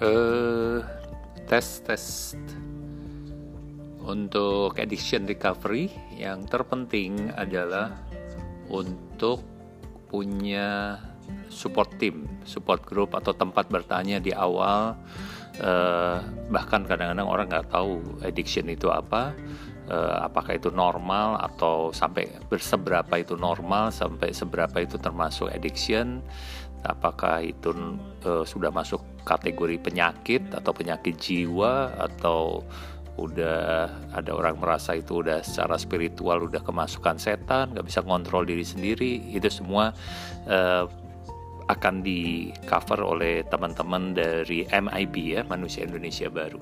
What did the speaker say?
Uh, tes tes untuk addiction recovery yang terpenting adalah untuk punya support team, support group atau tempat bertanya di awal. Uh, bahkan kadang-kadang orang nggak tahu addiction itu apa, uh, apakah itu normal atau sampai berseberapa itu normal, sampai seberapa itu termasuk addiction, apakah itu uh, sudah masuk kategori penyakit atau penyakit jiwa atau udah ada orang merasa itu udah secara spiritual udah kemasukan setan nggak bisa kontrol diri sendiri itu semua uh, akan di cover oleh teman-teman dari MIB ya Manusia Indonesia Baru.